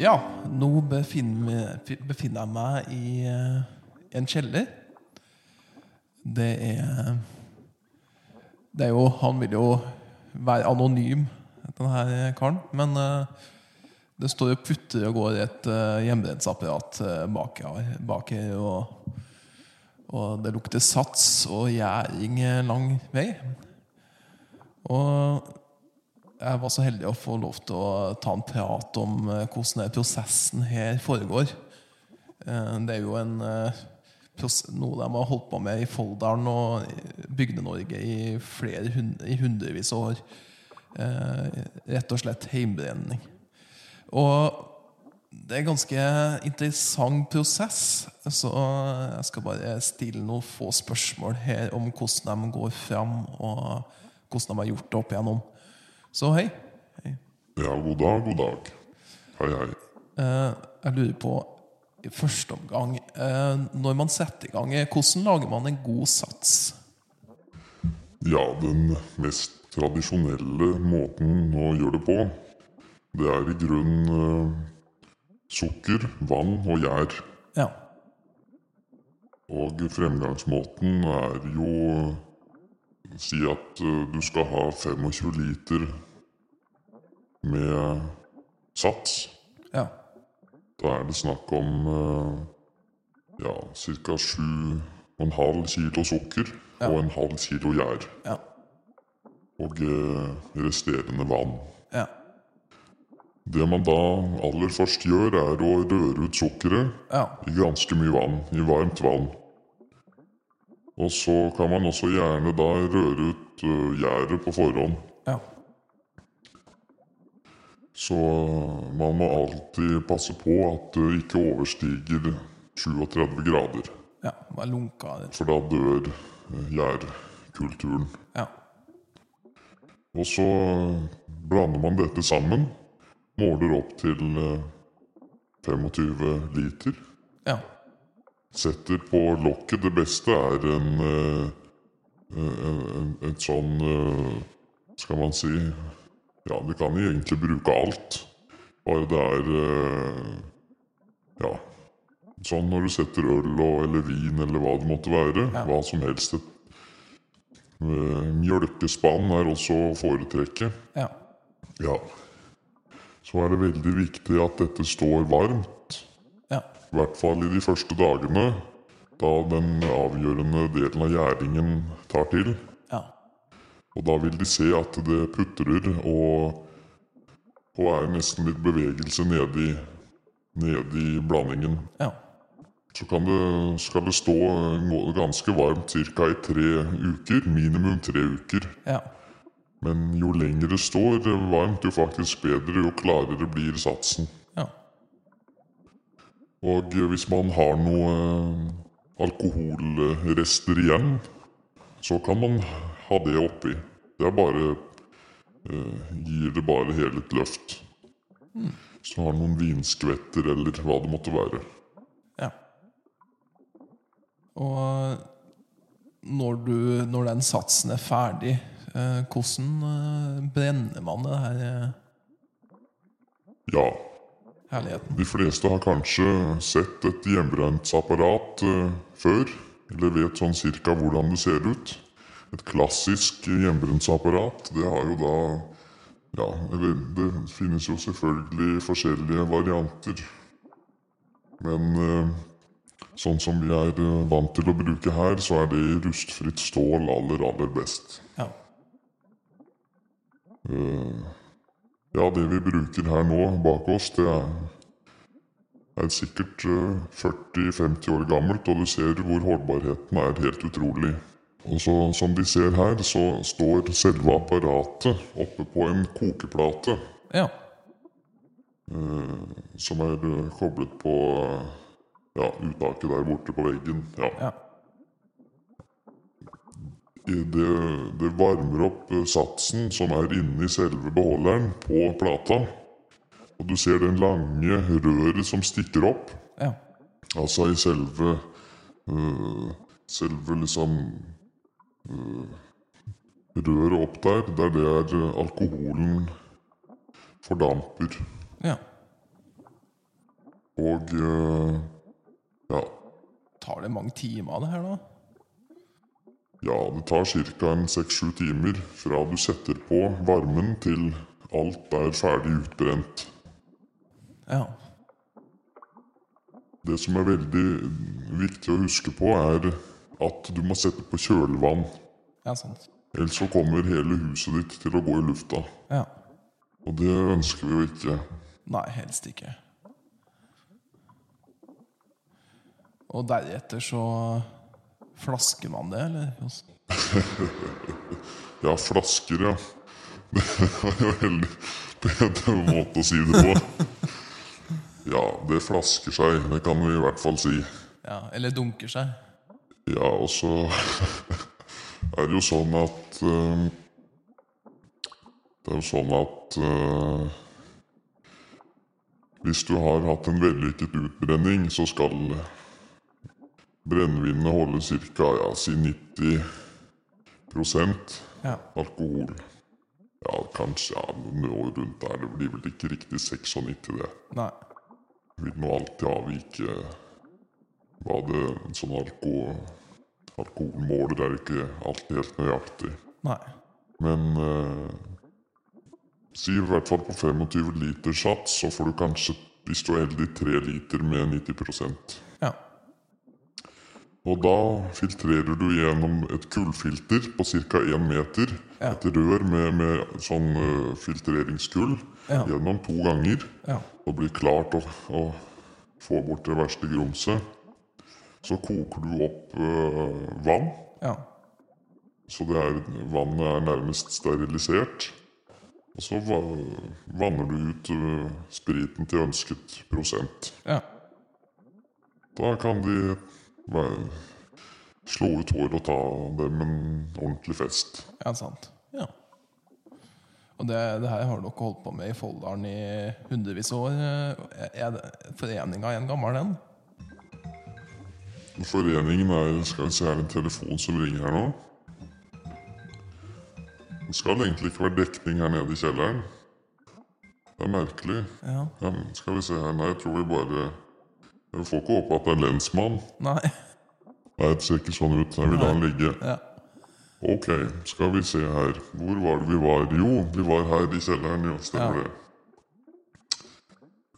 Ja, nå befinner, jeg meg i eh, en kjeller. Det er Det er jo Han vil jo være anonym, denne karen. Men eh, det står og putter og går et hjemmebrentsapparat uh, bak, her, bak her. Og, og det lukter sats og gjæring lang vei. Og jeg var så heldig å få lov til å ta en prat om eh, hvordan denne prosessen her foregår. Eh, Det er jo en, eh, noe de har holdt på med i Folldalen og Bygde-Norge i flere i hundrevis av år. Rett og slett heimbrenning. Og det er en ganske interessant prosess, så jeg skal bare stille noen få spørsmål her om hvordan de går fram, og hvordan de har gjort det opp igjennom. Så hei. hei. Ja, god dag, god dag. Hei, hei. Eh, jeg lurer på, i første omgang, eh, når man setter i gang, hvordan lager man en god sats? Ja, den mest tradisjonelle måten å gjøre det på, det er i grunnen eh, sukker, vann og gjær. Ja. Og fremgangsmåten er jo Si at eh, du skal ha 25 liter med sats. Ja. Da er det snakk om eh, ja, ca. 7,5 kilo sukker Ja. og en halv kilo gjær. Ja. Og eh, resterende vann. Ja. Det man da aller først gjør, er å røre ut sukkeret Ja. i ganske mye vann, i varmt vann. Og så kan man også gjerne da røre ut uh, gjæret på forhånd. Ja. Så man må alltid passe på at det ikke overstiger 37 grader. Ja. Bare lunka det. For da dør eh, gjærkulturen. Ja. Og så blander man dette sammen. Måler opp til eh, 25 liter. Ja. Setter på lokket. Det beste er en, eh, et sånn eh, Skal man si Ja, vi kan egentlig bruke alt. Bare det er eh, Ja. Sånn når du setter øl og, eller vin eller hva det måtte være. Ja. Hva som helst. Eh, mjølkespann er også å foretrekke. Ja. Ja. Så er det veldig viktig at dette står varmt. Ja. I hvert fall i de første dagene, da den avgjørende delen av gjæringen tar til. Ja. Og da vil de se at det putrer og, og er nesten litt bevegelse nedi, i, blandingen. Ja. Så kan det, skal det stå ganske varmt ca. i tre uker. Minimum tre uker. Ja. Men jo lenger det står varmt, jo faktisk bedre, jo klarere blir satsen. Og hvis man har noe eh, alkoholrester igjen, så kan man ha det oppi. Det er bare eh, Gir det bare hele et løft. Hvis du har noen vinskvetter eller hva det måtte være. Ja. Og når, du, når den satsen er ferdig, eh, hvordan eh, brenner man det her eh, Ja, herligheten? de fleste har kanskje sett et hjemmebrentapparat eh, før. Eller vet sånn cirka hvordan det ser ut. Et klassisk hjemmebrentapparat, det har jo da Ja, det finnes jo selvfølgelig forskjellige varianter. Men eh, sånn som vi er eh, vant til å bruke her, så er det i rustfritt stål aller, aller best. Ja. Eh, ja, det vi bruker her nå bak oss, det er, er sikkert eh, 40-50 år gammelt, og du ser hvor holdbarheten er helt utrolig. Og så, som de ser her, så står selve apparatet oppe på en kokeplate Ja. eh, som er eh, koblet på eh, ja, uttaket der borte på veggen. Ja. Ja. Det, det varmer opp eh, satsen som er inni selve beholderen på plata. Og du ser den lange røret som stikker opp. Ja. Altså i selve øh, Selve liksom øh, Røret opp der, der det er øh, alkoholen fordamper. Ja. Og eh, ja, Tar det mange timer, det her, da? Ja, det tar ca. en seks-sju timer fra du setter på varmen til alt er ferdig utbrent. Ja. Det som er veldig viktig å huske på, er at du må sette på kjølvann. Ja, sant. Ellers så kommer hele huset ditt til å gå i lufta. Ja. Og det ønsker vi jo ikke. Nei, helst ikke. Og deretter så flasker man det, eller? Ja, flasker, ja. Det er jo veldig bedre måte å si det på. Ja, det flasker seg. Det kan vi i hvert fall si. Ja, Eller dunker seg. Ja, og så er det jo sånn at uh, Det er jo sånn at uh, Hvis du har hatt en vellykket utbrenning, så skal brennevinet holder ca. Ja, si 90 Ja. alkohol. Ja, kanskje ja, noe rundt der. Det blir vel ikke riktig 96, det. Nei. Vil nå alltid avvike hva det sånn alko, alkoholmåler er ikke alltid helt nøyaktig. Nei. Men eh, si i hvert fall på 25 liter sats, så får du kanskje, hvis du er heldig, 3 liter med 90% Ja. Og da filtrerer du gjennom et kullfilter på ca. 1 meter. Ja. Et rør med, med sånn uh, filtreringskull Ja. gjennom to ganger. Ja. Og blir klart å, å få bort det verste grumset. Så koker du opp uh, vann. Ja. Så det er, vannet er nærmest sterilisert. Og så va vanner du ut uh, spriten til ønsket prosent. Ja. Da kan de være, slå ut håret og ta dem en ordentlig fest. Ja, sant. Ja. Og det, det her har dere holdt på med i Folldalen i hundrevis av år. Er foreninga en gammel en? Foreningen er Skal vi se, er en telefon som ringer her nå? Det skal egentlig ikke være dekning her nede i kjelleren. Det er merkelig. Ja. Ja, skal vi se her Nei, jeg tror vi bare Jeg får ikke håpe at det er lensmann. Nei. Nei, det ser ikke sånn ut. Jeg vil la han ligge. Ja. Ok, skal vi se her. Hvor var det vi var? Jo, vi var her i kjelleren. Ja, stemmer Ja. det.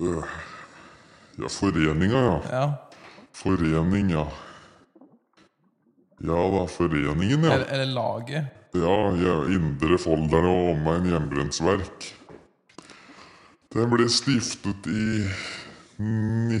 Øh, Ja, foreninga, ja. ja. Forening, ja. Ja da, foreningen, ja. Eller, eller laget. Ja, ja Indre Folldal og omegn hjemmebrentsverk. Den ble stiftet i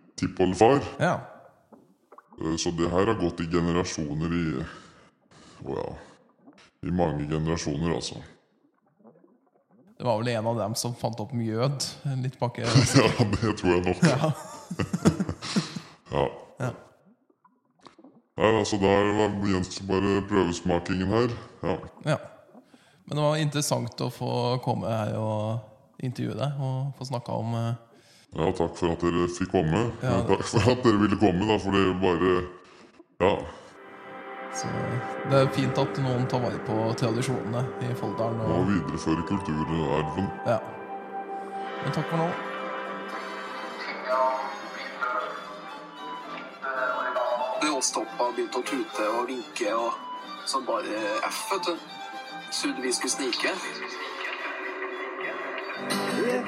tippoldefar. Ja. Eh, Så det her har gått i generasjoner i Å ja I mange generasjoner, altså. Det var vel en av dem som fant opp mjød litt bak. Ja, det tror jeg nok. Ja. Ja. Ja. Nei, altså Da gjenstår bare prøvesmakingen her. Ja. ja. Men det var interessant å få komme her og intervjue deg og få snakka om eh, ja, takk for at dere fikk komme. Ja. Takk for at dere ville komme, da, for det er bare Ja. Så det er fint at noen tar vare på tradisjonene i Folldalen. Og, Og, videreføre kulturarven. ja. Men takk for nå. Stoppa, begynte å tute og vinke og sånn bare F, vet du. Trodde vi skulle snike.